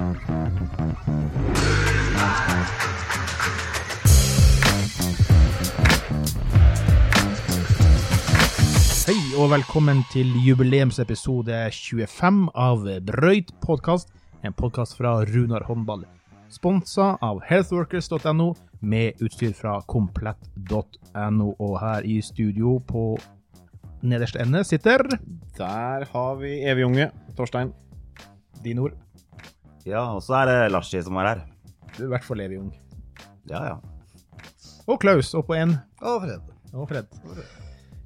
Hei og velkommen til jubileumsepisode 25 av Brøyt podkast, en podkast fra Runar håndball. Sponsa av healthworkers.no, med utstyr fra komplett.no. Og her i studio på nederste ende sitter Der har vi evig unge Torstein. Dine ord. Ja, og så er det Larsi som er her. Du er i hvert fall evig ung. Ja, ja. Og Klaus, og på én. Og Fred. Og Fred.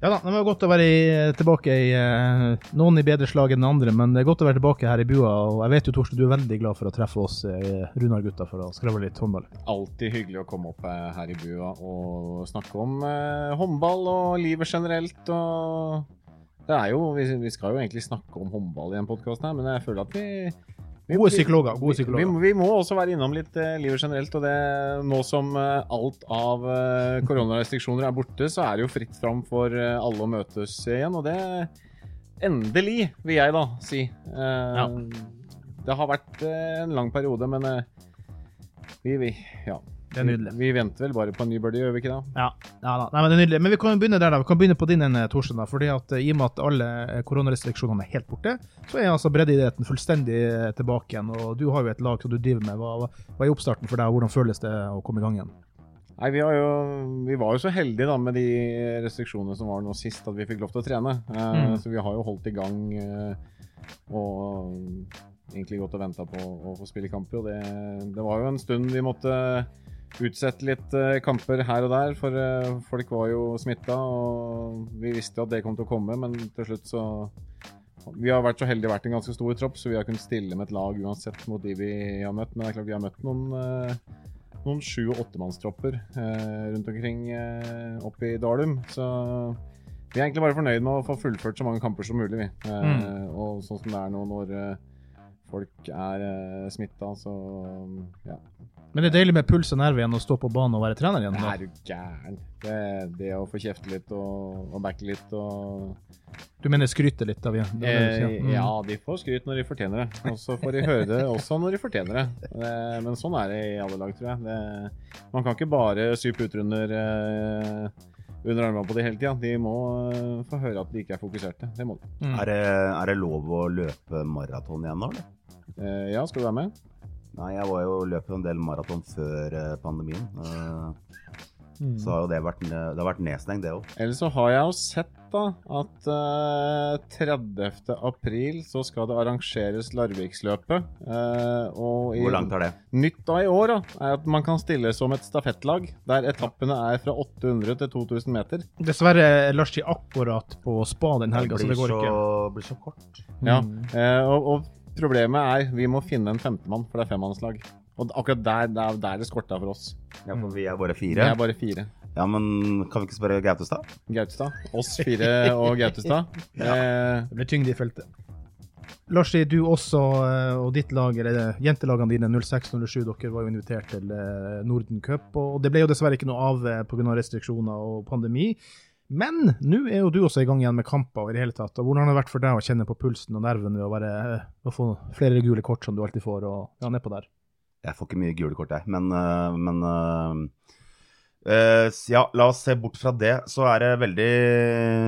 Ja da, det var godt å være i, tilbake i eh, Noen i bedre slag enn andre, men det er godt å være tilbake her i bua. Og jeg vet jo, Torsten, du er veldig glad for å treffe oss eh, Runar-gutta for å skravle litt håndball. Alltid hyggelig å komme opp eh, her i bua og snakke om eh, håndball og livet generelt. Og det er jo, vi, vi skal jo egentlig snakke om håndball i en podkast her, men jeg føler at vi, Gode psykologer, gode vi- psykologer. Vi, vi må også være innom litt eh, livet generelt. Og det, nå som eh, alt av eh, koronarestriksjoner er borte, så er det jo fritt fram for eh, alle å møtes igjen. Og det Endelig, vil jeg da si. Eh, Ja. Det har vært eh, en lang periode, men vi, vi Ja. Det er nydelig. Vi, vi venter vel bare på en ny birdie, gjør vi ikke det? Ja, ja da. Nei, men det er nydelig. Men vi kan jo begynne der, da. Vi kan begynne på din ene, Torsten. da, fordi at eh, I og med at alle eh, koronarestriksjonene er helt borte, så er altså breddeidretten fullstendig eh, tilbake igjen. Og du har jo et lag som du driver med. Hva, hva, er oppstarten for deg, og hvordan føles det å komme i gang igjen? Nei, vi, har jo, vi var jo så heldige da med de restriksjonene som var nå sist, at vi fikk lov til å trene. Eh, Mm. Så vi har jo holdt i gang eh, og egentlig gått og venta på å få spille kamper. Og det, det var jo en stund vi måtte utsette litt eh, kamper her og der, for eh, folk var jo smitta. Og vi visste jo at det kom til å komme, men til slutt så Vi har vært så heldige vært en ganske stor tropp, så vi har kunnet stille med et lag uansett mot de vi har møtt. Men det er klart vi har møtt noen eh, noen sju- og åttemannstropper eh, rundt omkring eh, oppe i Dalum. Så vi er egentlig bare fornøyd med å få fullført så mange kamper som mulig. Vi. Eh, Og sånn som det er nå når folk er eh, smitta, så ja. Men det er deilig med puls og nerve igjen å stå på banen og være trener igjen. Er du gæren. Det, det å få kjefte litt og, og backe litt og Du mener skryte litt av igjen? eh, Mm. Ja, de får skryt når de fortjener det. Og så får de høre det også når de fortjener det. det. Men sånn er det i alle lag, tror jeg. Det, man kan ikke bare sy puter under, eh, under armene på det hele tida. De må eh, få høre at de ikke er fokuserte. Det må de. Mm. Er det, er det lov å løpe maraton igjen nå, eller? Eh, Ja, skal du være med? Nei, jeg var jo løp en del maraton før eh, pandemien. eh, Mm. Så har jo det vært, det har vært nedstengt, det òg. Ellers så har jeg jo sett da at uh, 30. april så skal det arrangeres Larviksløpet. Uh, og i- Hvor langt er det? Nytt da i år da, er at man kan stille som et stafettlag, der etappene er fra 800 til 2000 meter. Dessverre er Larsi akkurat på spa den helga, så det går ikke. Det blir så kort. Ja, eh, og, og problemet er vi må finne en femtemann, for det er femmannslag. Og akkurat der, det er det skorta for oss. Ja, for vi er bare fire. Vi er bare fire. Ja, men kan vi ikke spørre Gautestad? Gautestad. Oss fire og Gautestad. Eh, Det blir tyngde i feltet. Larsi, du også, eh, og ditt lag, eller eh, jentelagene dine, 06-07, dere var jo invitert til Norden Cup. Og det ble jo dessverre ikke noe av pga. restriksjoner og pandemi. Men nå er jo du også i gang igjen med kamper. i det hele tatt. Og Hvordan har det vært for deg å kjenne på pulsen og nerven ved å, være, eh, å få flere gule kort som du alltid får, og ja, nedpå der? Jeg får ikke mye gule kort, jeg. Men, øh, men uh, uh, ja, la oss se bort fra det. Så er det veldig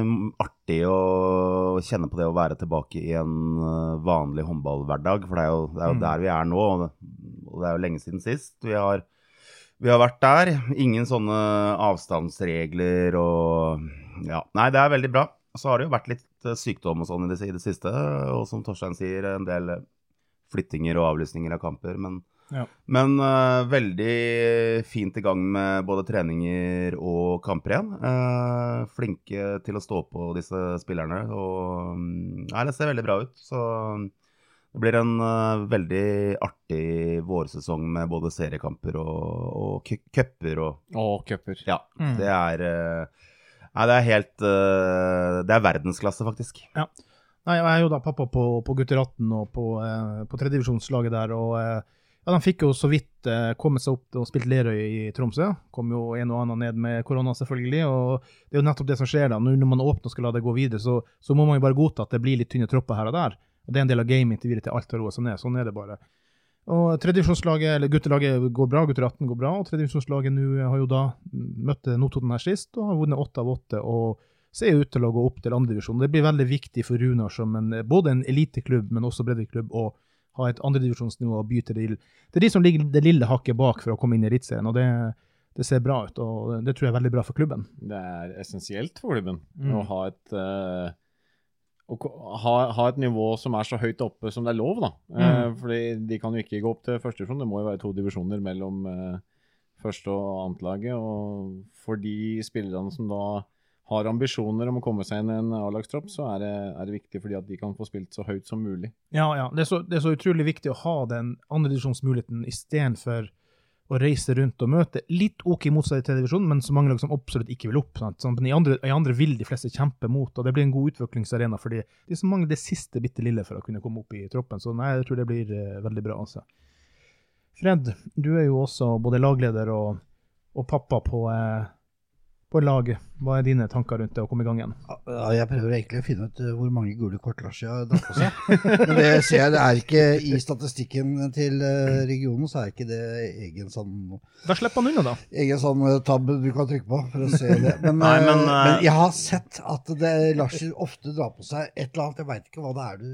mm, artig å kjenne på det å være tilbake i en vanlig håndballhverdag. For det er jo, det er jo Mm. der vi er nå, og det, og det er jo lenge siden sist. Vi har, vi har vært der. Ingen sånne avstandsregler og Ja. Nei, det er veldig bra. Så har det jo vært litt øh, sykdom og sånn i det, i det siste. Og som Torstein sier, en del øh, flyttinger og avlysninger av kamper. Men Ja. men uh, veldig fint i gang med både treninger og kamper igjen. Uh, flinke til å stå på disse spillerne. Og mm, nei, det ser veldig bra ut. Så det blir en uh, veldig artig vårsesong med både seriekamper og, og cu- cuper og og cuper. Ja. Mm. Det er uh, Nei, det er helt uh, Det er verdensklasse, faktisk. Nei, jeg er jo da pappa på, på gutter 18 og på, uh, på tredjedivisjonslaget der. og eh, ja, De fikk jo så vidt eh, kommet seg opp og spilt Lerøy i Tromsø. Kom jo en og annen ned med korona, selvfølgelig. og Det er jo nettopp det som skjer da. Når man åpner og skal la det gå videre, så, så må man jo bare godta at det blir litt tynne tropper her og der. Og Det er en del av gamet til videre til alt har roa seg ned. Sånn er det bare. Og tredjevisjonslaget, eller guttelaget, går bra. Gutter 18 går bra. Og tredjevisjonslaget nå har jo da møtt Notodden her sist og har vunnet åtte av åtte. og ser ut til å gå opp til andredivisjon. Det blir veldig viktig for Runar som en, både en eliteklubb, men også breddeklubb, å ha et andredivisjonsnivå og by til det, det er de som ligger det lille hakket bak for å komme inn i Eliteserien. og det, det, ser bra ut, og det tror jeg er veldig bra for klubben. Det er essensielt for klubben mm. å ha et uh, å ha, ha, et nivå som er så høyt oppe som det er lov. da. Mm. Eh, fordi De kan jo ikke gå opp til første divisjon, det må jo være to divisjoner mellom eh, første og annet laget. Og for de spillerne som da har ambisjoner om å komme seg inn i en A-lagstropp, så er det, er det, viktig fordi at de kan få spilt så høyt som mulig. Ja, ja. Det er så, det er så utrolig viktig å ha den andredivisjonsmuligheten istedenfor å reise rundt og møte litt OK motstand i tredje divisjon, men så mange lag som absolutt ikke vil opp. Sånn, I, andre, I, andre, vil de fleste kjempe mot, og det blir en god utviklingsarena fordi de som mangler det siste bitte lille for å kunne komme opp i troppen. Så nei, jeg tror det blir uh, veldig bra. altså. Fred, du er jo også både lagleder og, og pappa på uh, på laget. Hva er dine tanker rundt det å komme i gang igjen? Ja, jeg prøver egentlig å finne ut eh, hvor mange gule kort Lars har dratt på seg. Men det ser jeg, det er ikke i statistikken til eh, regionen, så er ikke det egen sånn Da slipper han unna, da. Egen sånn eh, tab du kan trykke på for å se det. Men, Nei, men, uh... men jeg har sett at det, Lars ofte drar på seg et eller annet. Jeg veit ikke hva det er du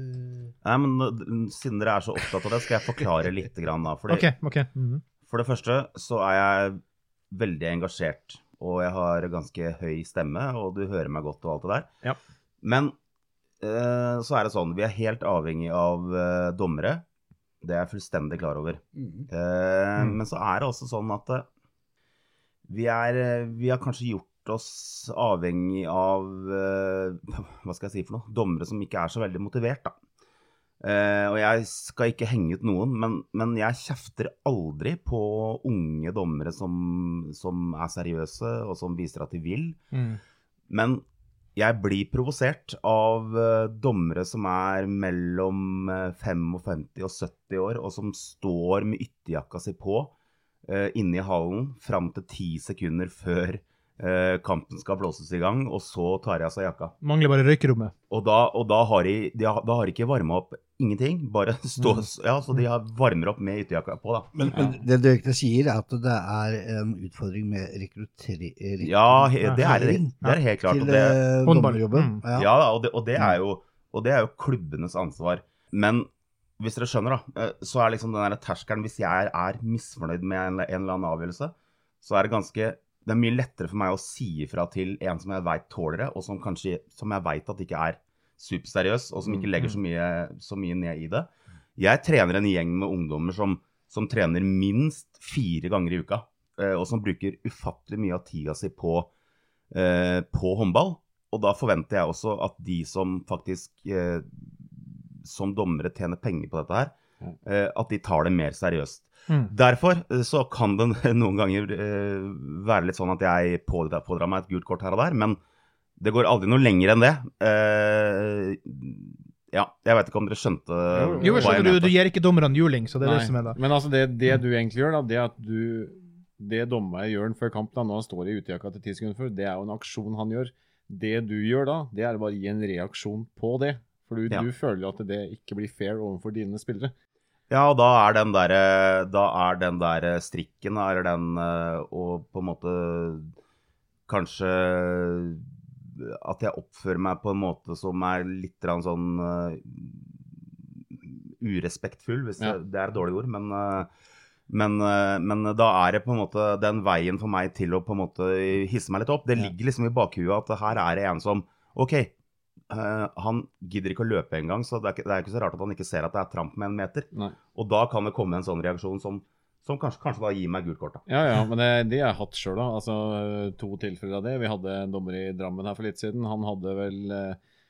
Nei, men siden dere er så opptatt av det, skal jeg forklare litt. Grann, da. Fordi, okay, okay. Mm -hmm. For det første så er jeg veldig engasjert og jeg har ganske høy stemme, og du hører meg godt og alt det der. Ja. Men eh, så er det sånn, vi er helt avhengig av eh, dommere. Det er jeg fullstendig klar over. Mm. Eh, mm. Men så er det også sånn at eh, vi, er, eh, vi har kanskje gjort oss avhengig av eh, hva skal jeg si for noe, dommere som ikke er så veldig motivert. da. Uh, og jeg skal ikke henge ut noen, men, men jeg kjefter aldri på unge dommere som, som, er seriøse, og som viser at de vil. Mm. Men jeg blir provosert av uh, dommere som er mellom 55 eh, og 70 år, og som står med ytterjakka si på uh, inne i hallen fram til ti sekunder før kampen skal blåses i gang, og så tar jeg av seg jakka. Mangler bare røykerommet. Og da, og da har de, de, har, da har ikke varma opp ingenting. Bare stå mm. Ja, så de har varmer opp med ytterjakka på, da. Men, men det du egentlig sier, er at det er en utfordring med rekruttering Ja, det er, det er helt klart. Til eh, dommerjobben. Mm. Ja, og, det, og, det er jo, og det er jo klubbenes ansvar. Men hvis dere skjønner, da, eh, så er liksom den terskelen Hvis jeg er misfornøyd med en, en eller annen avgjørelse, så er det ganske det er mye lettere for meg å si ifra til en som jeg veit tåler det, og som, kanskje, som jeg veit at ikke er superseriøs, og som ikke legger så mye, så mye, ned i det. Jeg trener en gjeng med ungdommer som, som trener minst fire ganger i uka, eh, og som bruker ufattelig mye av tida si på, eh, på håndball. Og da forventer jeg også at de som faktisk eh, som dommere tjener penger på dette her, at de tar det mer seriøst. Mm. Derfor eh, så kan det noen ganger uh, være litt sånn at jeg pådrar, pådrar, meg et gult kort her og der, men det går aldri noe lenger enn det. Uh, ja, jeg vet ikke om dere skjønte jo, jo, hva jeg mente. Du, du gir ikke dommerne juling, så det er Nei. det som er da. Men altså, det, det, du egentlig gjør, da, det at du Det dommeren gjør før kampen, da, når han står i utejakka til ti sekunder før, det er jo en aksjon han gjør. Det du gjør da, det er bare å gi en reaksjon på det. For du, ja. du føler at det ikke blir fair overfor dine spillere. Ja, og da er den der, da er den der strikken, eller den Og på en måte Kanskje at jeg oppfører meg på en måte som er litt sånn uh, urespektfull, hvis ja. det, det, er et dårlig ord. Men, uh, men, uh, men, da er det på en måte den veien for meg til å på en måte hisse meg litt opp. Det ligger liksom i bakhuet at her er det en som OK, Uh, han gidder ikke å løpe engang, så det er, ikke, det er, ikke, så rart at han ikke ser at det er tramp med en meter. Nei. Og da kan det komme en sånn reaksjon som, som kanskje, kanskje, da gir meg gult kort. Da. Ja, ja, men det, det har jeg hatt sjøl, da. Altså, to tilfeller av det. Vi hadde en dommer i Drammen her for litt siden. Han hadde vel uh,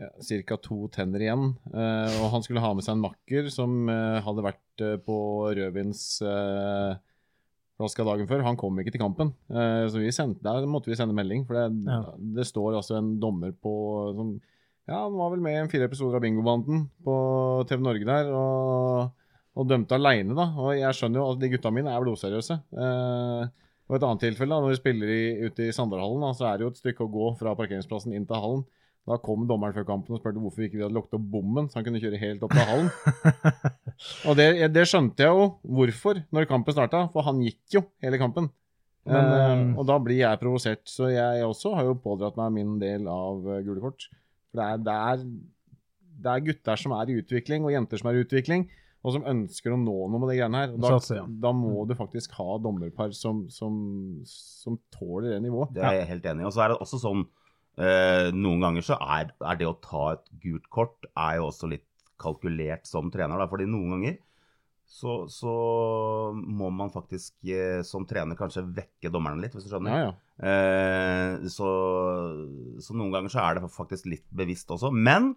ja, ca. to tenner igjen. Uh, og han skulle ha med seg en makker som hadde vært på rødvins flaska dagen før. Han kom ikke til kampen. Uh, så sendte, der måtte vi sende melding. For det, ja. det står altså en dommer på som, Ja, han var vel med i fire episoder av Bingobanden på TV Norge der. Og, og dømte aleine, da. Og jeg skjønner jo at de gutta mine er blodseriøse. Uh, og et annet tilfelle, da, når vi spiller i, ute i Sanderhallen, da, så er det jo et stykke å gå fra parkeringsplassen inn til hallen. Da kom dommeren før kampen og spurte hvorfor ikke vi hadde lukket opp bommen, så han kunne kjøre helt opp til hallen. og det, det skjønte jeg jo hvorfor når kampen starta, for han gikk jo hele kampen. Men, Eh, eh, og da blir jeg provosert, så jeg også har jo pådratt meg min del av uh, gule kort. For det er, det, er, det er gutter som er i utvikling, og jenter som er i utvikling, og som ønsker å nå noe med de greiene her. Og da, Satser, ja. da må du faktisk ha dommerpar som, som, som tåler det nivået. Det er jeg helt enig i. Og så er det også sånn eh, Noen ganger så er, er det å ta et gult kort er jo også litt kalkulert som trener. Da. Fordi noen ganger så, så må man faktisk eh, som trener kanskje vekke dommerne litt, hvis du skjønner. Ja, ja. Eh, så, så noen ganger så er det faktisk litt bevisst også. Men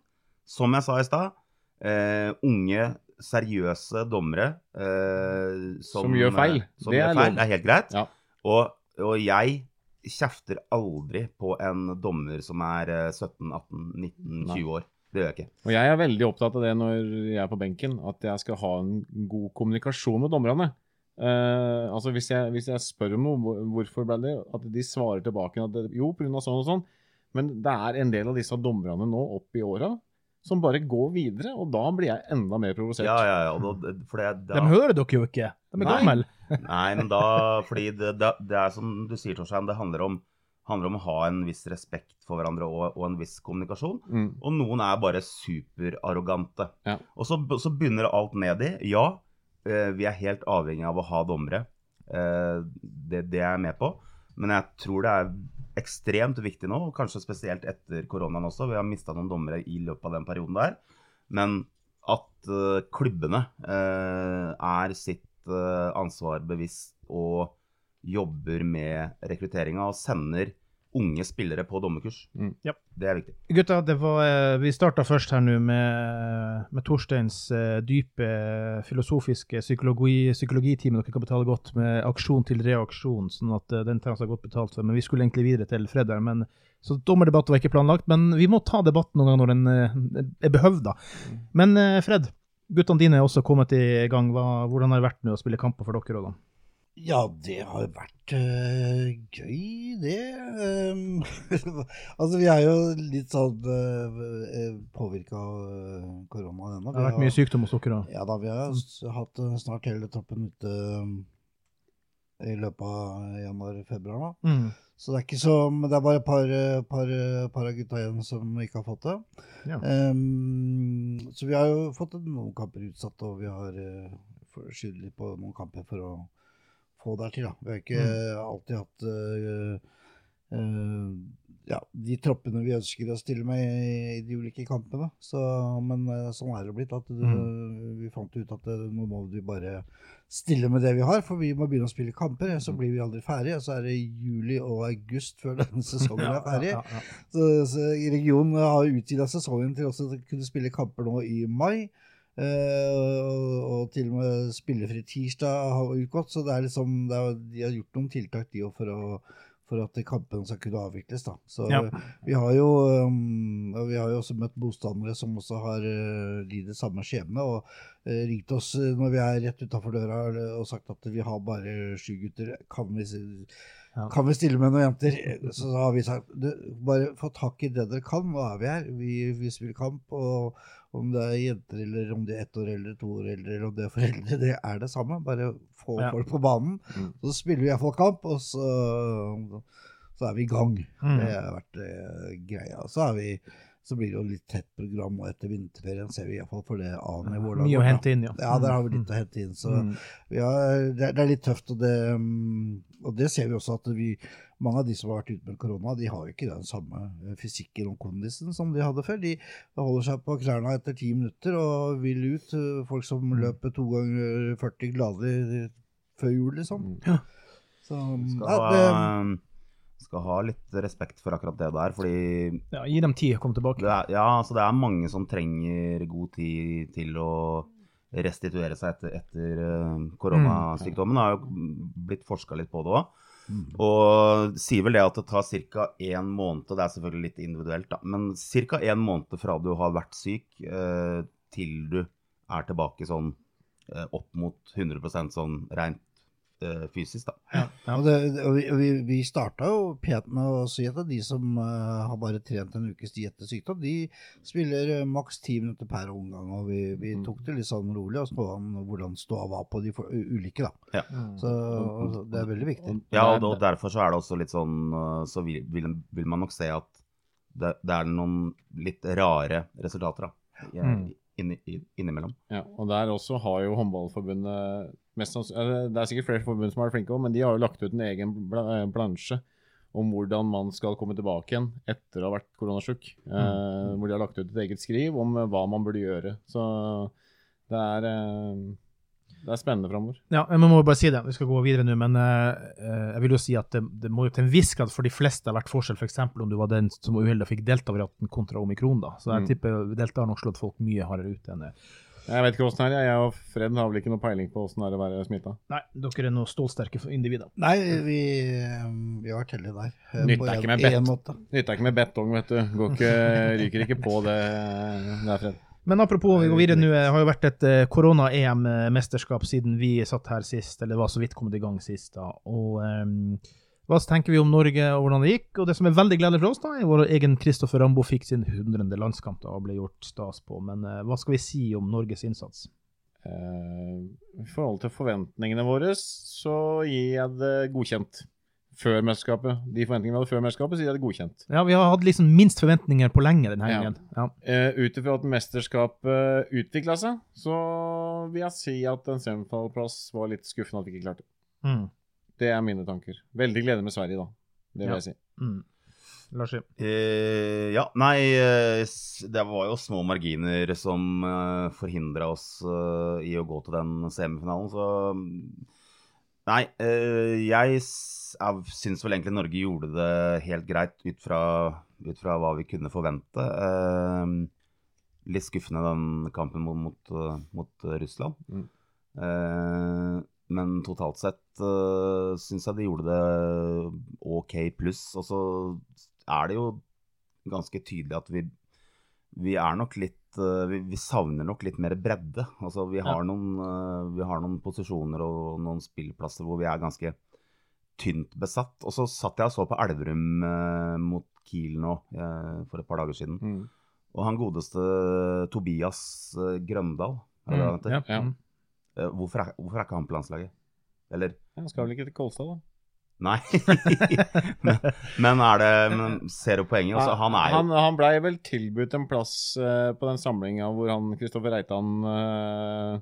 som jeg sa i stad, eh, unge, seriøse dommere eh, som, Som gjør feil. Som Det gjør er feil, det er helt greit. Ja. Og, og jeg kjefter aldri på en dommer som er eh, 17, 18, 19, Nei. 20 år. Det gjør jeg ikke. Og jeg er veldig opptatt av det når jeg er på benken, at jeg skal ha en god kommunikasjon med dommerne. Eh, altså hvis jeg, hvis jeg spør om noe, hvorfor ble det, at de svarer tilbake at det, jo, pga. sånn og sånn. Men det er en del av disse dommerne nå opp i åra som bare går videre, og da blir jeg enda mer provosert. Ja, ja, ja. Da, for det, da, De hører dere jo ikke. De er gamle. Nei, men da Fordi det, det, det er som du sier, Torstein, det handler om, handler om å ha en viss respekt for hverandre og, og en viss kommunikasjon. Mm. Og noen er bare superarrogante. Ja. Og så, så begynner alt ned i Ja, eh, vi er helt avhengig av å ha dommere. Eh, det, det er jeg med på. Men jeg tror det er ekstremt viktig nå, og kanskje spesielt etter koronaen også. Vi har mista noen dommere i løpet av den perioden der. Men at uh, klubbene uh, er sitt uh, ansvar bevisst og jobber med rekrutteringa og sender unge spillere på dommerkurs. Mm. Yep. Det er viktig. Gutta, det var, eh, vi starta først her nå med, med Torsteins eh, dype filosofiske psykologi, dere kan betale godt, med aksjon til reaksjon, sånn at eh, den trenger seg godt betalt for. Men vi skulle egentlig videre til Fred her, men så dommerdebatt var ikke planlagt. Men vi må ta debatten noen ganger når den eh, er behøvd, da. Men eh, Fred, guttene dine er også kommet i gang. Hva, hvordan har det vært nå å spille kamper for dere òg, da? Ja, det har vært øh, gøy, det. Um, altså, vi er jo litt sånn uh, påvirka av øh, korona ennå. Det har vært mye sykdom dere òg. Ja da, vi har hatt øh, snart hele troppen ute um, i løpet av januar-februar. Mm. Så det er ikke så det er bare et par, øh, par, øh, par av gutta igjen som ikke har fått det. Ja. Um, så vi har jo fått noen kamper utsatt, og vi har uh, skyldt litt på noen kamper for å få der til. Da. Vi har ikke alltid hatt uh, uh, ja, de troppene vi ønsker å stille med i, de ulike kampene. Så, men uh, sånn er det blitt. at du, Vi fant ut at nå må vi bare stille med det vi har, for vi må begynne å spille kamper. Så blir vi aldri ferdige. Så er det juli og august før denne sesongen er ferdig. Ja, ja, ja. Så, så regionen har utvida sesongen til også å kunne spille kamper nå i mai. Eh, og, til og med spillefri tirsdag har utgått, så det er liksom, det er, de har gjort noen tiltak de for, å, for at kampene skal kunne avvikles. da. Så Ja. vi, har jo, um, vi har jo også møtt motstandere som også har uh, lidd samme skjebne. og uh, ringt oss når vi er rett utafor døra og sagt at vi har bare sju gutter. Kan vi, Ja. kan vi stille med noen jenter? Så har vi sagt bare få tak i det dere kan. Nå er vi her. Vi, vi spiller kamp. og om det er jenter eller om de er ett år eldre, to år eldre, eller om de er foreldre, det er det samme. Bare få Ja. folk på banen. Mm. Så spiller vi iallfall kamp, og så, så er vi i gang. Mm. Det har vært eh, greia. Så, er vi, så blir det jo litt tett program nå etter vinterferien, ser vi iallfall for det A-nivået. Mye å hente inn, ja. Ja, der har vi litt å hente inn. Så Mm. ja, det, er- det er litt tøft. Og det, mm, og det ser vi også at vi, mange av de som har vært ute med korona, de har jo ikke den samme eh, fysikken og kondisen som de hadde før. De holder seg på klærne etter ti minutter og vil ut. eh, Folk som Mm. løper to ganger 40 glader før jul, liksom. Mm. Ja. Så mm, Skal, ja, det, skal ha litt respekt for akkurat det der, fordi Ja, gi dem tid, kom tilbake. er, ja, altså det er mange som trenger god tid til å restituere seg etter, etter eh, koronasykdommen. Det har jo blitt forska litt på det òg. Mm. Og sier vel det at det tar ca. én måned, og det er selvfølgelig litt individuelt, da, men ca. én måned fra du har vært syk eh, til du er tilbake sånn eh, opp mot 100% sånn rent eh, fysisk, da. Ja, ja. Og det, og vi, og vi, vi starta jo pent med å si at de som uh, har bare trent en ukes tid etter sykdom, de spiller uh, maks ti minutter per omgang. Og vi, vi Mm. tok det litt sånn rolig og så an hvordan ståa var på de for, ulike, da. Så og det er veldig viktig. Ja, og, er- og derfor så er det også litt sånn Så vil, vil, vil man nok se at det, det er noen litt rare resultater, da. i- Mm. Inni, innimellom. Ja, og der også har jo håndballforbundet Det er sikkert flere forbund som har vært flinke òg, men de har jo lagt ut en egen eh, plansje om hvordan man skal komme tilbake igjen etter å ha vært koronasjuk. Eh, hvor de har lagt ut et eget skriv om eh, hva man burde gjøre. Så det er, eh, det er spennende framover. Ja, jeg må bare si det. Vi skal gå videre nå, men eh, eh, jeg vil jo si at det, det må jo til en viss grad for de fleste ha vært forskjell, f.eks. om du var den som var uheldig og fikk delta-varianten kontra omikron. da. Så jeg Mm. tipper delta har nok slått folk mye hardere ut enn det. Jeg vet ikke åssen det er. Jeg og Fred har vel ikke noe peiling på åssen det er å være smitta. Nei, dere er noe stålsterke individer. Nei, vi, vi har vært heldige der. eh, Nytter ikke. Ikke med betong, vet du. Går ikke, ryker ikke på det der, Fred. Men apropos, vi går videre nå. Det har jo vært et eh, korona-EM-mesterskap siden vi satt her sist, eller var så vidt kommet i gang sist. da. Og ehm, hva tenker vi om Norge og hvordan det gikk? Og det som er veldig gledelig for oss, da, er vår egen Kristoffer Rambo fikk sin 100. landskamp da, og ble gjort stas på. Men uh, hva skal vi si om Norges innsats? Uh, I forhold til forventningene våre, så gir jeg det godkjent. Før mesterskapet. De forventningene vi hadde før mesterskapet, sier jeg det godkjent. Ja, Vi har hatt liksom minst forventninger på lenge denne Ja. gangen. Ja. Uh, Ut ifra at mesterskapet utvikla seg, så vil jeg si at en semifinaleplass var litt skuffende at vi ikke klarte. Mm. Det er mine tanker. Veldig glede med Sverige, da. Det vil Ja. jeg si. Mm. Lars Eh, ja, nei eh, Det var jo små marginer som uh, forhindra oss eh, i å gå til den semifinalen, så mm, Nei, eh, jeg syns vel egentlig Norge gjorde det helt greit ut fra, ut fra hva vi kunne forvente. Eh, litt skuffende den kampen mot, mot, eh, mot eh, Russland. Mm. Eh, men totalt sett uh, syns jeg de gjorde det OK pluss. Og så er det jo ganske tydelig at vi, vi er nok litt eh, vi, vi savner nok litt mer bredde. Altså, vi, har noen, eh, vi har noen posisjoner og noen spillplasser hvor vi er ganske tynt besatt. Og så satt jeg og så på Elverum eh, mot Kiel nå eh, for et par dager siden. Mm. Og han godeste Tobias eh, Grøndal, er heter? Ja. Ja. Eh, hvorfor, er, hvorfor er ikke han på landslaget? Eller Han skal vel ikke til Kolstad, da. Nei. men, men er det men Ser du poenget? Altså, han er jo han, han blei vel tilbudt en plass uh, på den samlinga hvor han Kristoffer Reitan uh,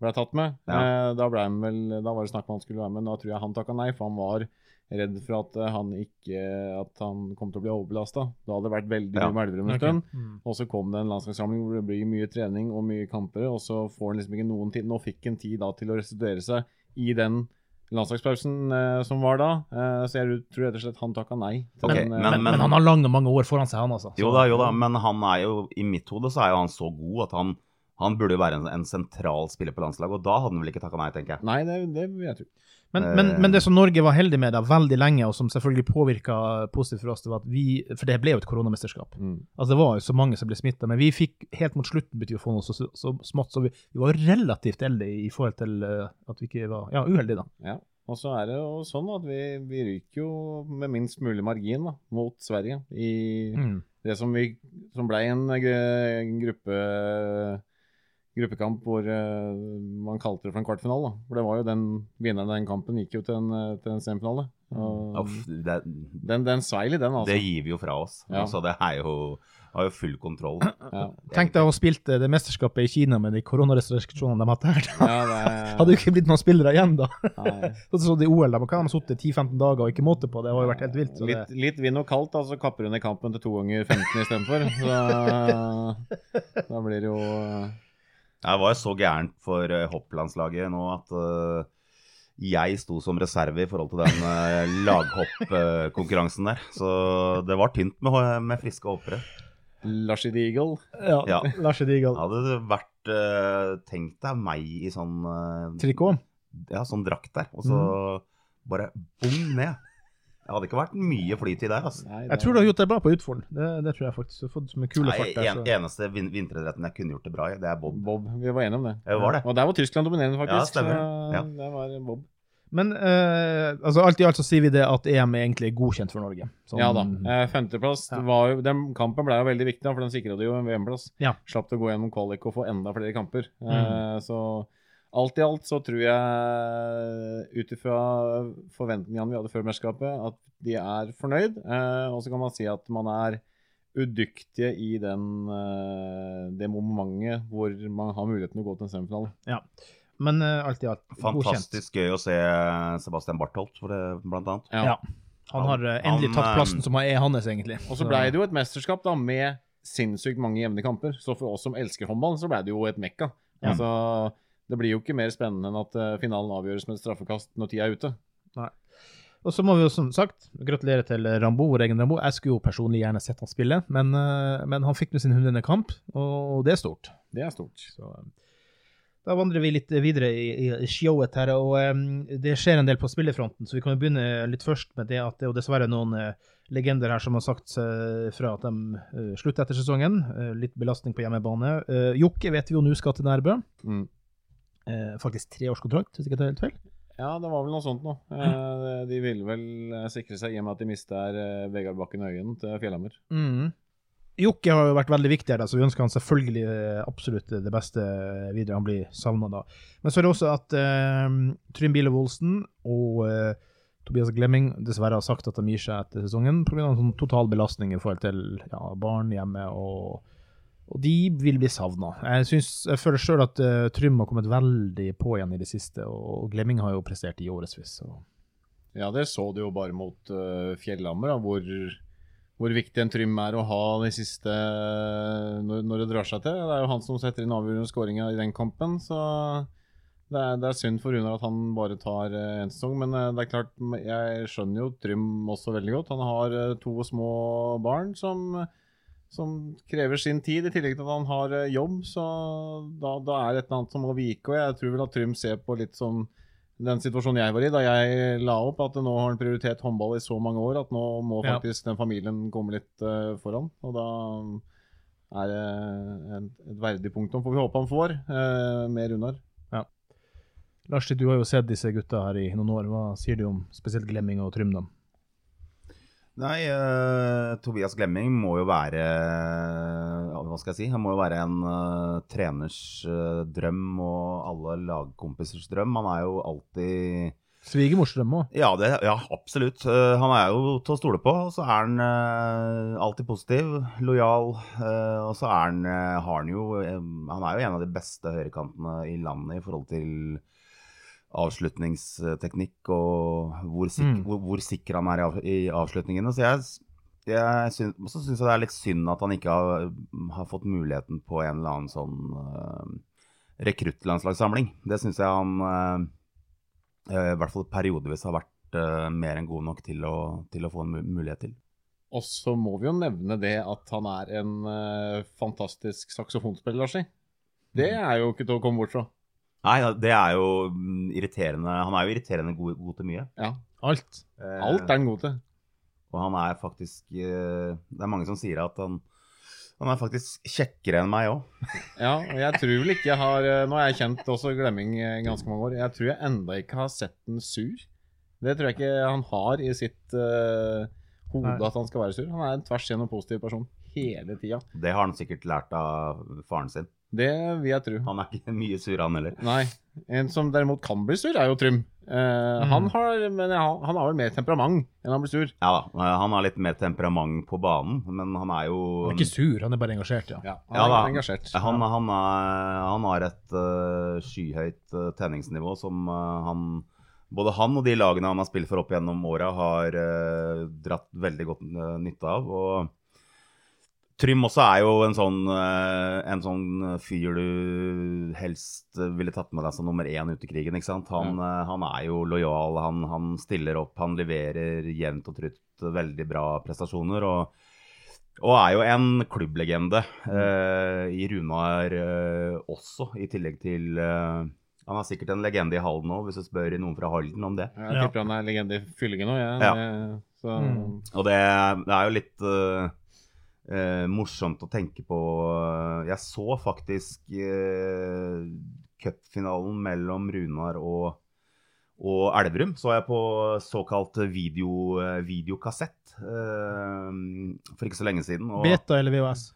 ble tatt med. Ja. Uh, da, ble han vel, da var det snakk om han skulle være med, men da tror jeg han takka nei, for han var redd for at eh, han ikke At han kom til å bli overbelasta. Da hadde det vært veldig Ja. mye med Elverum en stund. Mm. Og så kom det en landslagssamling hvor det blir mye trening og mye kamper, og så får han liksom ikke noen tid. Nå fikk han tid da til å restituere seg i den landslagspausen eh, som var da. Eh, så jeg tror rett og slett han takka nei. til Ok, den, eh, Men, men han har lange, mange år foran seg, han altså. Jo da, jo da, men han er jo I mitt hode så er jo han så god at han, han burde jo være en, en sentral spiller på landslaget, og da hadde han vel ikke takka nei, tenker jeg. Nei, det, det vil jeg tro. Men, men, men det som Norge var heldig med da, veldig lenge, og som selvfølgelig påvirka positivt for oss, det var at vi For det ble jo et koronamesterskap. Mm. Altså Det var jo så mange som ble smitta, men vi fikk helt mot slutten betyr å få noe så, så, så smått, så vi, vi var relativt heldige i forhold til eh, at vi ikke var ja, uheldige, da. Ja. Og så er det jo sånn at vi, vi ryker jo med minst mulig margin da, mot Sverige i Mm. det som, vi, som ble en en gruppe gruppekamp hvor eh, man kalte det for en kvartfinale. For det var jo den vinneren av den kampen gikk jo til en, eh, til en semifinale. Og Uff, det, den, den sveil i den, altså. det gir vi jo fra oss. Ja. Altså, det er jo, har jo full kontroll. Ja. Tenk deg å ha spilt eh, det mesterskapet i Kina med de koronarestriksjonene de hadde her. da. Ja, det er, Hadde jo ikke blitt noen spillere igjen, da. nei. Sånn som i OL, de har sittet 10-15 dager og ikke måte på. Det har jo vært helt vilt. Så det, Litt, litt vind og kaldt, da, så kapper hun i kampen til to ganger 15 istedenfor. Da, da blir det jo Jeg var jo så gæren for uh, hopplandslaget nå at uh, jeg sto som reserve i forhold til den uh, laghoppkonkurransen der. Så det var tynt med, med friske hoppere. Lashy Eagle. ja, Ja. Lars Eagle. Hadde det vært uh, Tenk deg meg i sånn uh, Trikot. Ja, sånn drakt der, og så bare bom ned. Det hadde ikke vært mye flytid der, altså. Nei, Jeg tror du har gjort det bra på Utfolden. Det, det tror jeg faktisk. Du har fått med kule Nei, fart der. en, Så. eneste vin vinteridretten jeg kunne gjort det bra i, det er bob. Bob. Vi var enige om det. Det var det. Og der var Tyskland dominerende, faktisk. Ja, stemmer. Ja. Det var Bob. Men eh, altså, alt i alt så sier vi det at EM er egentlig godkjent for Norge. Sånn- Ja da. Eh, femteplass Ja. var jo Den kampen ble jo veldig viktig, da, for den sikra jo en VM-plass. Ja. Slapp å gå gjennom kvalik og få enda flere kamper. Mm. Eh, så alt i alt så tror jeg, ut ifra forventningene vi hadde før mesterskapet, at de er fornøyd. Eh, og så kan man si at man er udyktige i den, eh, det momentet hvor man har muligheten til å gå til en semifinale. Men eh, alt i alt godkjent. Fantastisk gøy å se Sebastian Bartholt, for det, blant annet. Ja. Han har eh, endelig Han, tatt eh, plassen som er hans, egentlig. Og så blei det jo et mesterskap da, med sinnssykt mange jevne kamper. Så for oss som elsker håndball, så blei det jo et mekka. Ja. Altså, det blir jo ikke mer spennende enn at eh, finalen avgjøres med straffekast når tida er ute. Nei. Og så må vi jo som sagt gratulere til Rambo, vår egen Rambo. Jeg skulle jo personlig gjerne sett han spille, men, eh, men han fikk med sin hundrende kamp, og det er stort. Det er stort. Så eh, da vandrer vi litt videre i, i showet her, og um, det skjer en del på spillefronten, så vi kan jo begynne litt først med det at det er jo dessverre noen uh, legender her som har sagt uh, fra at de uh, slutter etter sesongen. Litt belastning på hjemmebane. Jokke vet vi jo nå skal til Nærbø. Mm. Eh, faktisk treårskontrakt, hvis ikke tar helt feil. Ja, det var vel noe sånt noe. Eh, de ville vel eh, sikre seg i og med at de mister Vegard Bakken Øyen til Fjellhammer. Mm. Jokke har jo vært veldig viktig her, så vi ønsker han selvfølgelig absolutt det beste videre. Han blir savna da. Men så er det også at eh, Trym Bilev Olsen og eh, Tobias Glemming dessverre har sagt at de gir seg etter sesongen pga. sånn total belastning i forhold til ja, barn hjemme, og, og de vil bli savna. Jeg, jeg føler sjøl at uh, Trym har kommet veldig på igjen i det siste, og Glemming har jo prestert i årevis. Ja, det så du jo bare mot uh, Fjellhammer, hvor, hvor viktig en Trym er å ha de siste når, når det drar seg til. Det er jo han som setter inn avgjørende skåringa i den kampen, så det er, det er synd for Runar at han bare tar én sesong. Men uh, det er klart, jeg skjønner jo Trym også veldig godt. Han har eh, to små barn som, som krever sin tid, i tillegg til at han har eh, jobb. Så da, da er det et eller annet som må vike. Og jeg tror vel at Trym ser på litt sånn den situasjonen jeg var i da jeg la opp, at nå har han prioritert håndball i så mange år at nå må Ja. faktisk den familien komme litt uh, foran. Og da er det en, et verdig punktum, får vi håpe han får, uh, med Runar. Lars, du har jo sett disse gutta her i noen år. Hva sier du om spesielt Glemming og Trym? Nei, uh, Tobias Glemming må jo være ja, Hva skal jeg si? Han må jo være en uh, treners uh, drøm og alle lagkompisers drøm. Han er jo alltid Svigermors drøm òg. Ja, det, ja absolutt. Eh, han er jo til å stole på. Og så er han eh, alltid positiv, lojal. eh, og så er han, eh, har han jo eh, Han er jo en av de beste høyrekantene i landet i forhold til avslutningsteknikk og hvor, sik Mm. hvor, hvor sikker han er i, av i avslutningene. Så jeg, jeg syns, også syns det er litt synd at han ikke har, har fått muligheten på en eller annen sånn uh, rekruttlandslagssamling. Det syns jeg han eh, i hvert fall periodevis har vært uh, mer enn god nok til å, til å få en mulighet til. Og så må vi jo nevne det at han er en uh, fantastisk saksofonspiller, Larsi. Det er jo ikke til å komme bort fra. Nei, det er jo mm, irriterende. Han er jo irriterende god, god til mye. Ja, Alt. Eh, Alt er han god til. Og han er faktisk eh, Det er mange som sier at han, han er faktisk kjekkere enn meg òg. Ja, og jeg tror vel ikke jeg har eh, Nå har jeg kjent også Glemming ganske mange år. Jeg tror jeg enda ikke har sett den sur. Det tror jeg ikke han har i sitt uh, hode at han skal være sur. Han er en tvers igjennom positiv person hele tida. Det har han sikkert lært av faren sin. Det vil jeg tro. Han er ikke mye sur, han heller. Nei. En som derimot kan bli sur, er jo Trym. Eh, han, har, men han, han har vel mer temperament enn han blir sur. Ja da, eh, han har litt mer temperament på banen, men han er jo Han er ikke sur, han er bare engasjert, ja. Ja, han Ja, er da. engasjert. Han, han, er, han har et uh, skyhøyt uh, tenningsnivå som uh, han Både han og de lagene han har spilt for opp gjennom åra, har uh, dratt veldig godt uh, nytte av. Og Trym også er jo en sånn, eh, en sånn fyr du helst ville tatt med deg som nummer én ute i krigen. ikke sant? Han, eh, han er jo lojal, han, han stiller opp, han leverer jevnt og trutt veldig bra prestasjoner. og og er jo en klubblegende eh, i Runar eh, også, i tillegg til eh, Han er sikkert en legende i Halden òg, hvis du spør noen fra Halden om det. Jeg Ja. tipper han er legende i Fyllingen òg, jeg. Ja. ja. Så, Mm. Og det, det er jo litt eh, eh, morsomt å tenke på Jeg så faktisk eh, cupfinalen mellom Runar og, og Elverum så jeg på såkalt video, eh, videokassett eh, for ikke så lenge siden. Og, Beta eller VHS?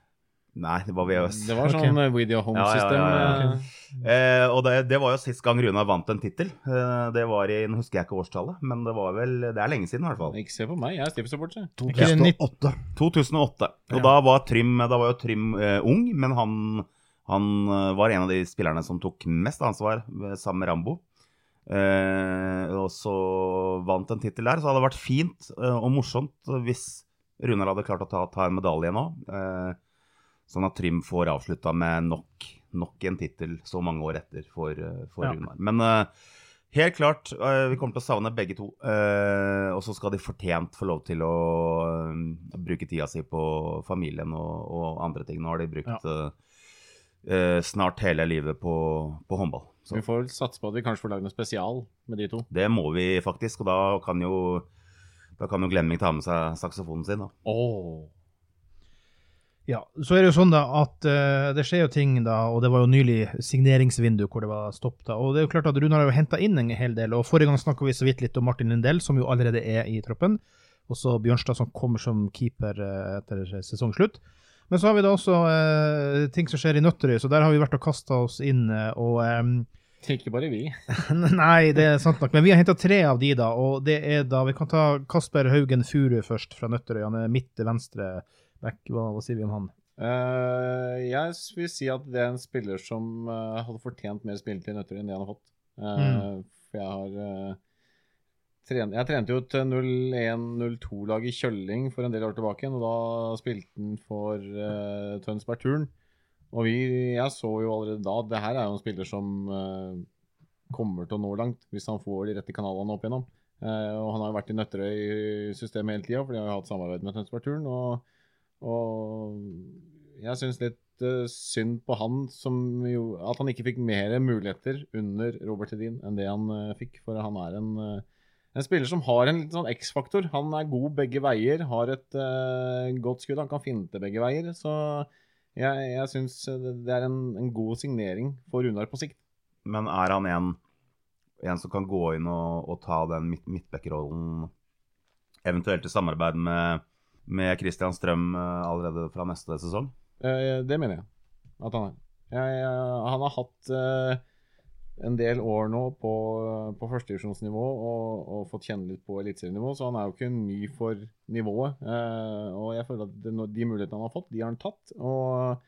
Nei, det var VHS. Det var sånn okay. video home Ja, ja, ja, ja. okay. Eh, og det, det var jo sist gang Runa vant en tittel. Eh, det var i Nå husker jeg ikke årstallet, men det var vel Det er lenge siden, i hvert fall. Ikke se på meg, jeg er det 2008. 2008. Og Ja. da var Trym Da var jo Trym eh, ung, men han, han eh, var en av de spillerne som tok mest ansvar eh, sammen med Rambo. Eh, og så vant en tittel der. Så hadde det vært fint eh, og morsomt hvis Runar hadde klart å ta, ta en medalje nå. Eh, sånn at Trym får avslutta med nok, nok en tittel så mange år etter for, eh, for Ja. Runar. Men uh, helt klart, uh, vi kommer til å savne begge to. Uh, og så skal de fortjent få lov til å bruke tida si på familien og, og andre ting. Nå har de brukt ja. snart hele livet på, på håndball. Så Vi får satse på at vi kanskje får lagd noe spesial med de to. det må vi faktisk, og da kan jo da kan jo Glemming ta med seg saksofonen sin. da. Oh. Ja, så er det jo sånn da at uh, det skjer jo ting da, og det var jo nylig signeringsvindu hvor det var stopp da, og det er jo klart at Runar har jo hentet inn en hel del, og forrige gang snakket vi så vidt litt om Martin Lindell, som jo allerede er i troppen, og så Bjørnstad som kommer som keeper uh, etter sesongslutt. Men så har vi da også uh, ting som skjer i Nøtterøy, så der har vi vært og kastet oss inn, og Um, Ikke bare vi. Nei, det er sant nok. Men vi har henta tre av de, da. Og det er da Vi kan ta Kasper Haugen Furu først, fra Nøtterøy. Han er midt til venstre back. Hva, hva sier vi om han? Uh, jeg vil si at det er en spiller som uh, hadde fortjent mer spilletid i Nøtterøy enn det han har fått. Uh, Mm. For jeg har trent, tren Jeg trente jo til 01-02-lag i Kjølling for en del år tilbake, og da spilte han for uh, Tønsberg Turn. Og vi, jeg så jo allerede da at det her er jo en spiller som eh, kommer til å nå langt hvis han får de rette kanalene opp igjennom. Eh, og han har jo vært i Nøtterøy-systemet hele tida, for de har jo hatt samarbeid med Tønsberg Turn. Og, og jeg syns litt eh, synd på han jo At han ikke fikk mer muligheter under Robert Hedin enn det han eh, fikk. For han er en, eh, en spiller som har en litt sånn X-faktor. Han er god begge veier, har et uh, godt skudd, han kan finte begge veier. Så jeg, jeg syns det er en, en god signering for Runar på sikt. Men er han en, en som kan gå inn og, og ta den midt, midtbackrollen, eventuelt i samarbeid med, med Christian Strøm eh, allerede fra neste sesong? Eh, det mener jeg at han er. Jeg, jeg, han har hatt eh, en del år nå på, på førstedivisjonsnivå og, og fått kjenne litt på eliteserienivå, så han er jo ikke ny for nivået. Eh, og jeg føler at de mulighetene han har fått, de har han tatt. Og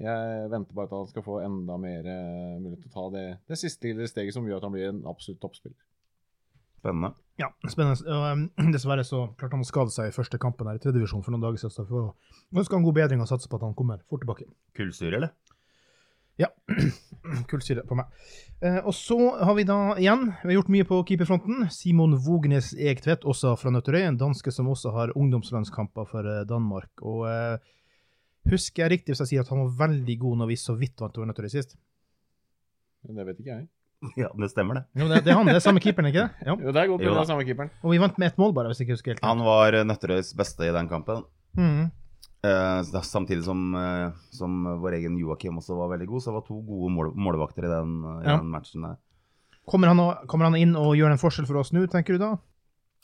jeg venter bare til han skal få enda mer eh, mulighet til å ta det, det siste lille steget som gjør at han blir en absolutt toppspiller. Spennende. Ja, spennende. Og, um, dessverre så klarte han å skade seg i første kampen her i tredje divisjon for noen dager siden. Så å ønske han god bedring og satse på at han kommer fort tilbake. Kullsyre, eller? Ja. Kullsyre på meg. Eh, og så har vi da igjen, vi har gjort mye på keeperfronten. Simon Vognes Egtvedt, også fra Nøtterøy. En danske som også har ungdomslandskamper for eh, Danmark. Og eh, husker jeg riktig hvis jeg sier at han var veldig god når vi så vidt vant over Nøtterøy sist? Det vet ikke jeg. Ja, det stemmer, det. Jo, det, det er han, det er samme keeperen, ikke det? Ja. Jo, det er godt Jo det er samme keeperen. Og vi vant med ett mål, bare, hvis jeg ikke husker helt. Han var eh, Nøtterøys beste i den kampen. Mm. Eh, samtidig som, eh, som vår egen Joakim også var veldig god, så det var to gode mål, målvakter i den, eh, i Ja. den matchen der. Kommer, han, kommer han inn og gjør en forskjell for oss nå, tenker du da?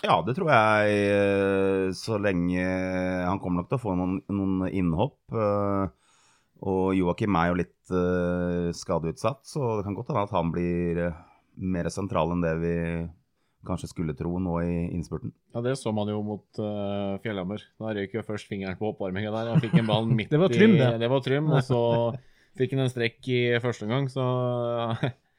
Ja, det tror jeg så lenge Han kommer nok til å få noen, noen innhopp. eh, Og Joakim er jo litt uh, skadeutsatt, så det kan godt hende at han blir uh, mer sentral enn det vi kanskje skulle tro nå i innspurten. Ja, det så man jo mot uh, Fjellhammer. Da røyk jo først fingeren på oppvarminga der. Han fikk en ball midt Det var Trym, i det. Det var Trym, og så fikk han en strekk i første omgang, så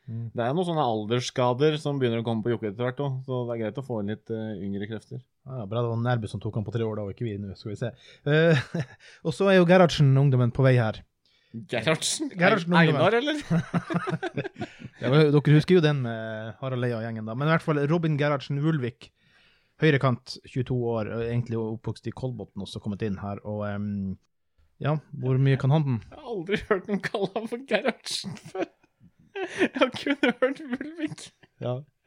Det er noen sånne aldersskader som begynner å komme på Jokke etter hvert òg, så det er greit å få inn litt uh, yngre krefter. Ja, bra det var Nærbø som tok han på tre år, da, og ikke vi nå, skal vi se. Uh, og så er jo Gerhardsen, ungdommen, på vei her. Gerhardsen? Gerhardsen, Einar, eller? Ja, men dere husker jo den med Harald Eia og gjengen, da. Men i hvert fall Robin Gerhardsen Ulvik. høyrekant, 22 år, egentlig oppvokst i Kolbotn, også kommet inn her. Og Um, ja, hvor mye kan han den? Jeg har aldri hørt noen kalle ham for Gerhardsen før. Jeg har kun hørt Vulvik.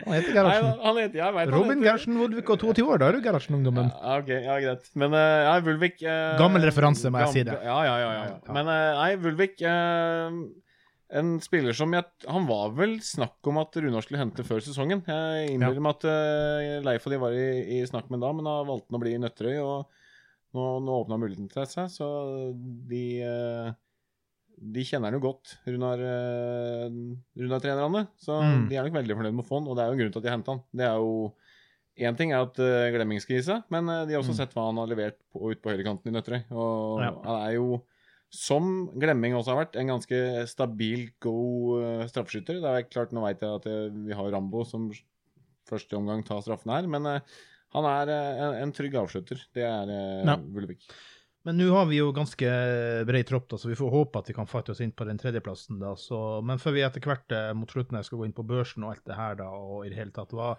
Han heter Nei, han heter Jeg vet Robin heter- Gerhardsen Wulvik og 22 år, da er du Gerhardsen-ungdommen. Ja, ok, ja, greit. Men eh, ja, Vulvik uh, Gammel referanse, må jeg si det. Ja, ja, ja. ja. Ja. Men eh, nei, Vulvik eh, en spiller som jeg Han var vel snakk om at Runar skulle hente før sesongen. Jeg innbiller meg at uh, Leif og de var i, i snakk med da, men da valgte han å bli i Nøtterøy. Og nå, nå åpna muligheten til seg, så de uh, de kjenner han jo godt, Runar, uh, Runar-trenerne. Så Mm. de er nok veldig fornøyd med å få han, og det er jo en grunn til at de henta han. Det er jo Én ting er at uh, glemmingskrise, men uh, de har også Mm. sett hva han har levert på, ut på høyrekanten i Nøtterøy. Og Ja. han er jo, som Glemming også har vært, en ganske stabil, god uh, straffeskytter. Det er klart, Nå veit jeg at uh, vi har Rambo som første omgang tar straffen her, men uh, han er uh, en, en trygg avslutter. Det er uh, Ja. Vullevik. Men nå har vi jo ganske bred tropp, da, så vi får håpe at vi kan fighte oss inn på den tredjeplassen. da. Så, men før vi etter hvert eh, mot slutten skal gå inn på børsen og alt det her, da, og i det hele tatt, hva,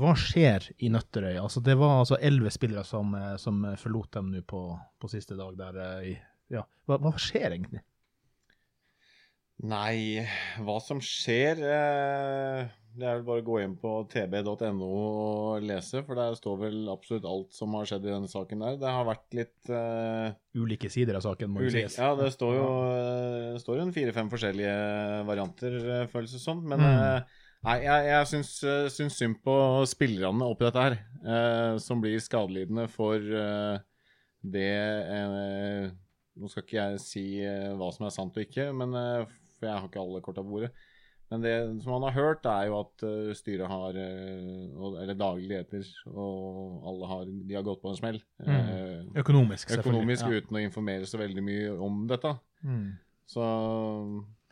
hva skjer i Nøtterøy? Altså, det var altså elleve spillere som, eh, som forlot dem nå på, på siste dag der. eh, ja. hva, hva skjer egentlig? Nei, hva som skjer eh, Det er vel bare å gå inn på tb.no og lese, for der står vel absolutt alt som har skjedd i denne saken der. Det har vært litt uh, Ulike sider av saken, må jo sies. Ja, det står jo står jo en fire-fem forskjellige varianter, eh, føles det som. Men Mm. nei, jeg, jeg syns, syns synd på spillerne oppi dette her, eh, som blir skadelidende for eh, det eh, Nå skal ikke jeg si hva som er sant og ikke, men, for jeg har ikke alle korta på bordet. Men det som man har hørt, er jo at eh, styret har eh, Eller daglig leder og alle har, de har gått på en smell. Mm. eh, Økonomisk, selvfølgelig. økonomisk Ja. uten å informere så veldig mye om dette. Mm. Så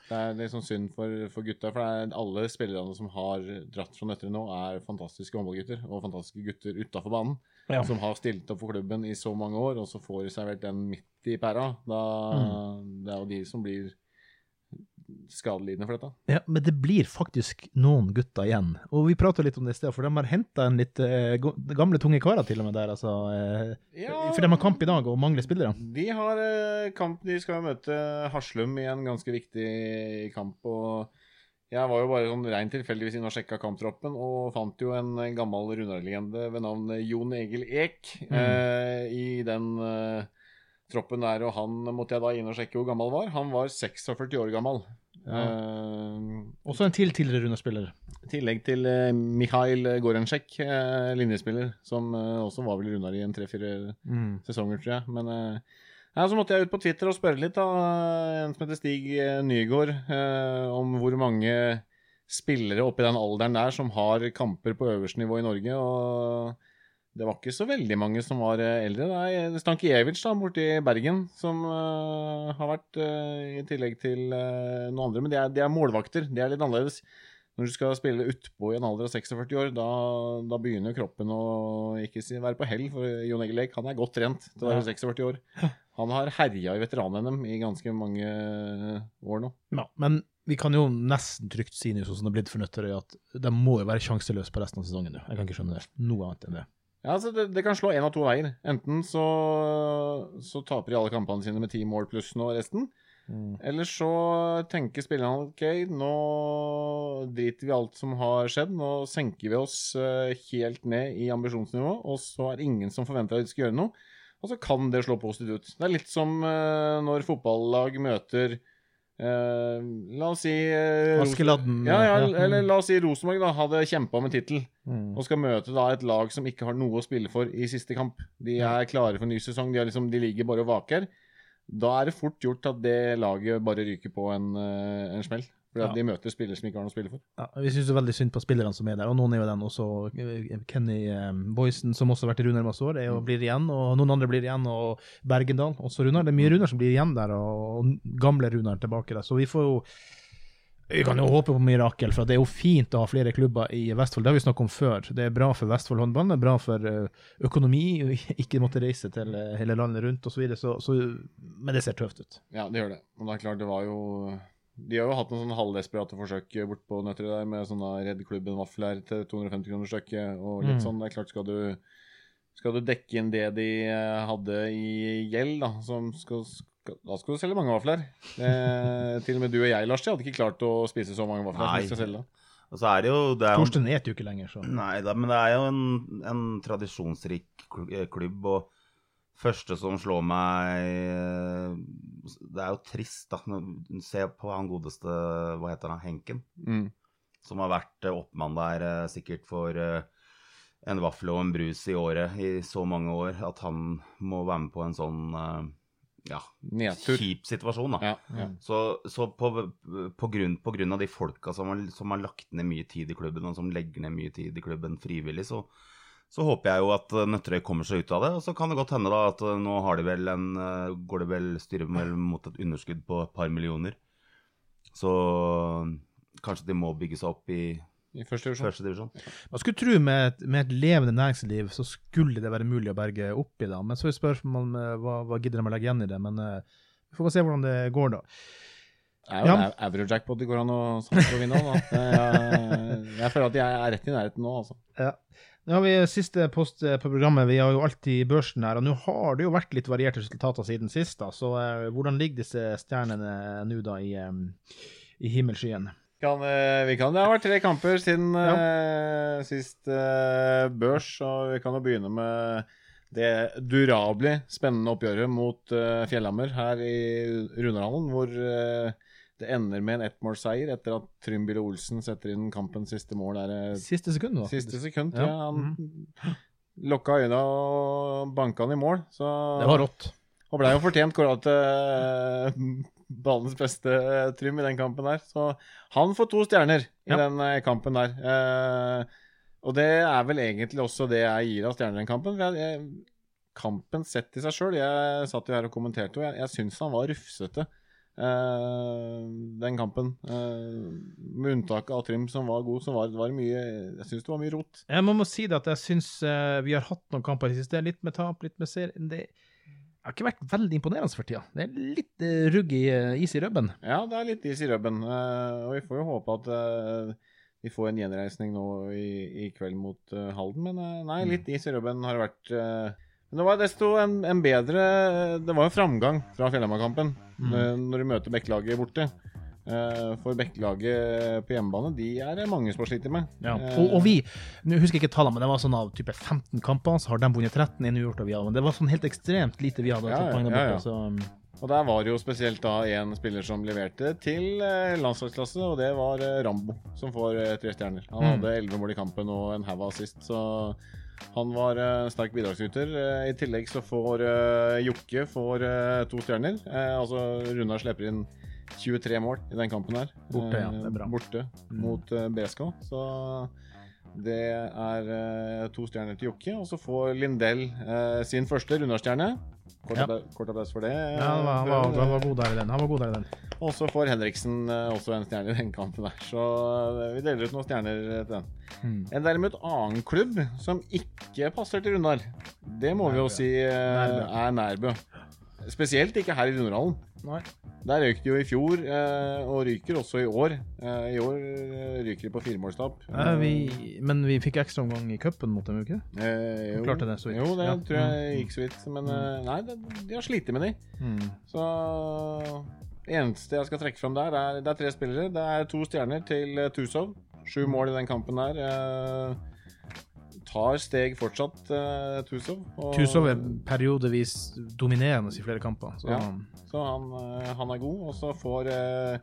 det er litt sånn synd for, for gutta. For det er alle spillerne som har dratt fra Nøtterøy nå, er fantastiske håndballgutter. Og fantastiske gutter utafor banen. Ja. Som har stilt opp for klubben i så mange år, og så får de servert den midt i pæra. Da, Mm. Det er jo de som blir skadelidende for dette. Ja, men det blir faktisk noen gutter igjen. Og vi prata litt om det i sted, for de har henta en litt eh, gamle, tunge karer til og med der. altså. Eh, For de har kamp i dag og mangler spillere. De har eh, kamp, de skal møte Haslum i en ganske viktig kamp. og Jeg var jo bare sånn rent tilfeldigvis inne og sjekka kamptroppen, og fant jo en gammel Runar-legende ved navn Jon Egil Ek eh, i den eh, troppen der. Og han måtte jeg da inn og sjekke hvor gammel var. Han var 46 år gammel. Eh, Også en til tidligere Runar-spiller. i tillegg til uh, Mikhail Gorentsjek, uh, linjespiller, som eh, også var vel Runar i en tre-fire sesonger, tror jeg. Men eh, ja, så måtte jeg ut på Twitter og spørre litt, da. En som heter Stig eh, Nygaard, eh, om hvor mange spillere oppi den alderen der som har kamper på øverste nivå i Norge. Og det var ikke så veldig mange som var eh, eldre. Det er Stankiewicz da, i Bergen som uh, har vært, uh, i tillegg til uh, noen andre. Men de er, de er målvakter. Det er litt annerledes. Når du skal spille utpå i en alder av 46 år, da, da begynner kroppen å ikke si, være på hell. For Jon Egil Eik han er godt trent til å være 46 år. Han har herja i veteran-NM i ganske mange år nå. Ja, men vi kan jo nesten trygt si nå, sånn som det er blitt for Nøtterøy, at de må jo være sjanseløse på resten av sesongen nå. Jeg kan ikke skjønne det. Noe annet enn det. Ja, altså det, det kan slå én av to veier. Enten så, så taper de alle kampene sine med ti mål pluss nå resten. Eller så tenker spillerne ok, nå driter vi alt som har skjedd. Nå senker vi oss eh, helt ned i ambisjonsnivå, og så er det ingen som forventer at vi skal gjøre noe. Og så kan det slå positivt ut. Det er litt som eh, når fotballag møter eh, La oss si uh, Askeladden. Ja, ja, ja. eller la oss si Rosenborg da, hadde kjempa med tittel Mm. og skal møte da et lag som ikke har noe å spille for i siste kamp. De er klare for ny sesong, de, er liksom, de ligger bare og vaker. Da er det fort gjort at det laget bare ryker på en, eh, en smell. At de møter spillere som ikke har noe å spille for. Ja, vi syns veldig synd på spillerne som er der, og noen er jo den også. Kenny eh, Boysen, som også har vært i Runar masse år, er jo, blir igjen, og noen andre blir igjen, og Bergendal, også Runar. Det er mye Runar som blir igjen der, og, gamle Runar tilbake der. Så vi får jo vi kan jo håpe på mirakel, for det er jo fint å ha flere klubber i Vestfold. Det har vi snakket om før. Det er bra for Vestfold håndball, det er bra for eh, økonomi, ikke måtte reise til eh, hele landet rundt osv. Så, videre. så, så, men det ser tøft ut. Ja, det gjør det. Og det er klart, det var jo De har jo hatt noen sånn halvdesperate forsøk bort på Nøtterøy der, med sånne Redd klubben-vafler til 250 kroner stykket og litt Mm. sånn. Det er klart, skal du skal du dekke inn det de eh, hadde i gjeld, da, som skal, skal, da skal du selge mange vafler. Eh, til og med du og jeg, Lars, hadde ikke klart å spise så mange vafler som Nei. vi skal selge. Og så er det jo, det er Torsten et jo ikke lenger, så Nei da, men det er jo en, en tradisjonsrik eh, klubb. Og Første som slår meg eh, Det er jo trist, da. Se på han godeste, hva heter han, Henken? Mm. Som har vært eh, oppmann der eh, sikkert for eh, en vaffel og en brus i året i så mange år. At han må være med på en sånn ja, Nedtur. kjip situasjon, da. Ja, ja. Så, så på, på, grunn, på grunn av de folka som har, som har lagt ned mye tid i klubben, og som legger ned mye tid i klubben frivillig, så, så håper jeg jo at eh, Nøtterøy kommer seg ut av det. Og så kan det godt hende da at eh, nå har de vel en, eh, går det vel styret vel mot et underskudd på et par millioner. Så kanskje de må bygge seg opp i I første divisjon. første divisjon. Man skulle tro med et, med et levende næringsliv så skulle det være mulig å berge opp i det. Men så er spørsmålet eh, hva, hva gidder de å legge igjen i det. Men vi får bare se hvordan det går, da. Det er jo Ja. Euro-jackpot det går an å å vinne. Da. Jeg, jeg føler at jeg er rett i nærheten nå, altså. Nå har vi siste post eh, på programmet. Vi har jo alltid børsen her. Og nå har det jo vært litt varierte resultater siden sist. da, Så eh, hvordan ligger disse stjernene nå da i, eh, i himmelskyen? Kan, eh, vi kan, det har vært tre kamper siden eh, sist eh, børs, og vi kan jo begynne med det durabelig spennende oppgjøret mot eh, Fjellhammer her i Runarhallen, hvor eh, det ender med en ettmålsseier etter at Trymbille Olsen setter inn kampens siste mål. Der, eh, Siste sekund, da. siste sekund. Ja. Ja. Han lukka øynene og banka han i mål. Så Det var rått. og ble jo fortjent kåra til eh, banens beste Trym i den kampen der. Så han får to stjerner i Ja. den eh, kampen der. Eh, og det er vel egentlig også det jeg gir av stjerner i den kampen. Jeg, jeg, kampen sett i seg sjøl Jeg satt jo her og kommenterte, og jeg, jeg syns han var rufsete. Eh, den kampen. Eh, med unntak av Trym, som var god, som var var mye Jeg syns det var mye rot. Jeg må, må si det at jeg syns eh, vi har hatt noen kamper i det siste. Litt med tap, litt med ser... Det har ikke vært veldig imponerende for tida. Det er litt rugg i is i rubben. Ja, det er litt is i rubben. og vi får jo håpe at vi får en gjenreisning nå i, i kveld mot Halden. Men nei, litt is i rubben har det vært. Men det var desto en, en bedre Det var jo framgang fra Fjellhamar-kampen eh, når du møter Bekkelaget borte. Eh, for Bekkelaget på hjemmebane, de er det mange som har slitt med. Ja. Eh, Og, og vi, nå husker jeg ikke tallene, men det var sånn av type 15 kamper, så har de vunnet 13 i uavgjort. Men det var sånn helt ekstremt lite vi hadde Ja, ja, ja, ja. Så um, Og der var det jo spesielt da en spiller som leverte til landslagsklasse, og det var Rambo, som får tre stjerner. Han Mm. hadde elleve mål i kampen og en haug assist, så han var uh, sterk bidragsyter. Uh, I tillegg så får uh, Jokke får, to stjerner. Altså Runar slipper inn 23 mål i den kampen her. Borte, ja. Det er bra. Borte Mm. mot BSK. Så det er eh, to stjerner til Jokke. Og så får Lindell eh, sin første Runar-stjerne. Kort, Ja. applaus- kort applaus for det. ja, han var, han, var, han var god der i den. Han var god der i den. Og så får Henriksen eh, også en stjerne i den kampen der. Så eh, vi deler ut noen stjerner til den. Hmm. En derimot annen klubb som ikke passer til Runar, det må vi jo si eh, Nærbø. er Nærbø. Spesielt ikke her i Runarhallen. Nei. Der røyk de jo i fjor, eh, og ryker også i år. Eh, I år eh, ryker de på firemålstap. Vi, men vi fikk ekstraomgang i cupen mot dem, ikke det? Eh, jo, Klarte det så vidt. Jo, det Ja. tror jeg Mm. gikk så vidt. Men eh, nei, det, de har slitt med de. Mm. Så det eneste jeg skal trekke fram der, er det er tre spillere. Det er to stjerner til Tusov. Sju mål i den kampen der. Eh, tar steg fortsatt, uh, Tusov. og- Tusov er periodevis dominerende i flere kamper. Så Ja. Så han, eh, han er god. Og så får eh,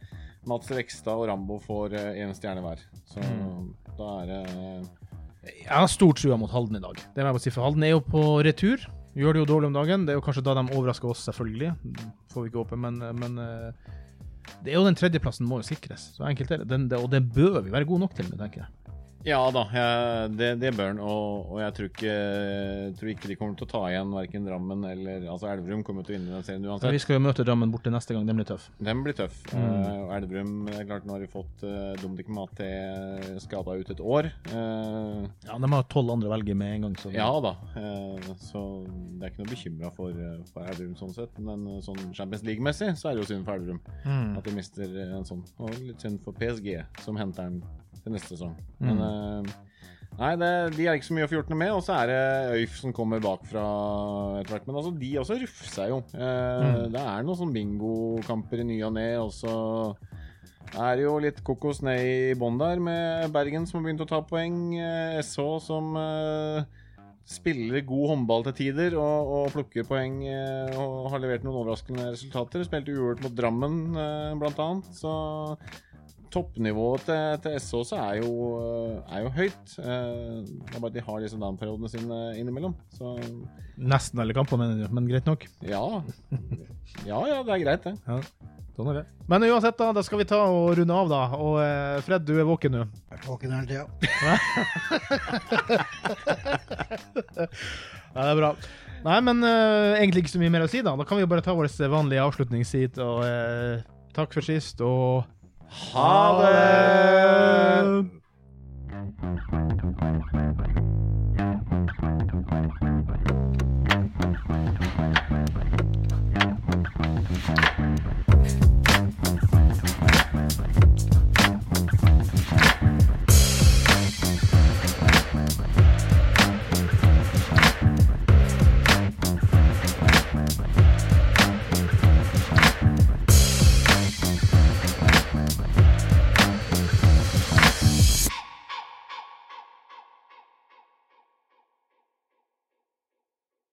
Mats Rekstad og Rambo får én stjerne hver. Så Mm. da er det jeg har stor trua mot Halden i dag. Det må jeg bare si, for Halden er jo på retur. Gjør det jo dårlig om dagen. Det er jo kanskje da de overrasker oss, selvfølgelig. Får vi ikke håpe, men, men eh, det er jo den tredjeplassen må jo sikres. Så enkelt er det. Den, det. Og det bør vi være gode nok til, tenker jeg. Ja da, jeg, det, det bør han. Og, og jeg tror ikke, tror ikke de kommer til å ta igjen verken Drammen eller Altså Elverum kommer til å vinne den serien uansett. Ja, vi skal jo møte Drammen borte neste gang. Den blir tøff. Den blir tøff. Mm. Uh, Elverum er klart, Nå har de fått uh, Dominic Maté skada ut et år. Uh, Ja, De har tolv andre å velge med en gang. Så ja da, Uh, så det er ikke noe bekymra for, for Elverum sånn sett. Men sånn Champions League-messig så er det jo synd for Elverum Mm. at de mister en sånn. Og litt synd for PSG, som henter den til neste sesong. Mm. Men eh, Nei, det, de er ikke så mye å få gjort noe med. Og så er det Øyf som kommer bakfra etter hvert. Men altså, de også ruffer seg jo. Eh, Mm. Det er noen sånn bingokamper i ny og ne, og så er det jo litt kokos ned i bånn der, med Bergen som har begynt å ta poeng. eh, SH som eh, spiller god håndball til tider og, og plukker poeng eh, og har levert noen overraskende resultater. Spilte uavgjort mot Drammen, eh, blant annet. Så toppnivået til, til SÅ er jo, er jo høyt. Eh, Det er bare at de har disse down-periodene sine innimellom. Så Nesten alle kampene, mener du, men greit nok. ja. Ja ja, det er greit, det. Ja, sånn er det. Men uansett, da, da skal vi ta og runde av, da. Og eh, Fred, du er våken nå? Jeg er våken hele tida. Ja, det er bra. Nei, men eh, egentlig ikke så mye mer å si, da. Da kan vi jo bare ta vår vanlige avslutningssid og eh, takk for sist, og Holla!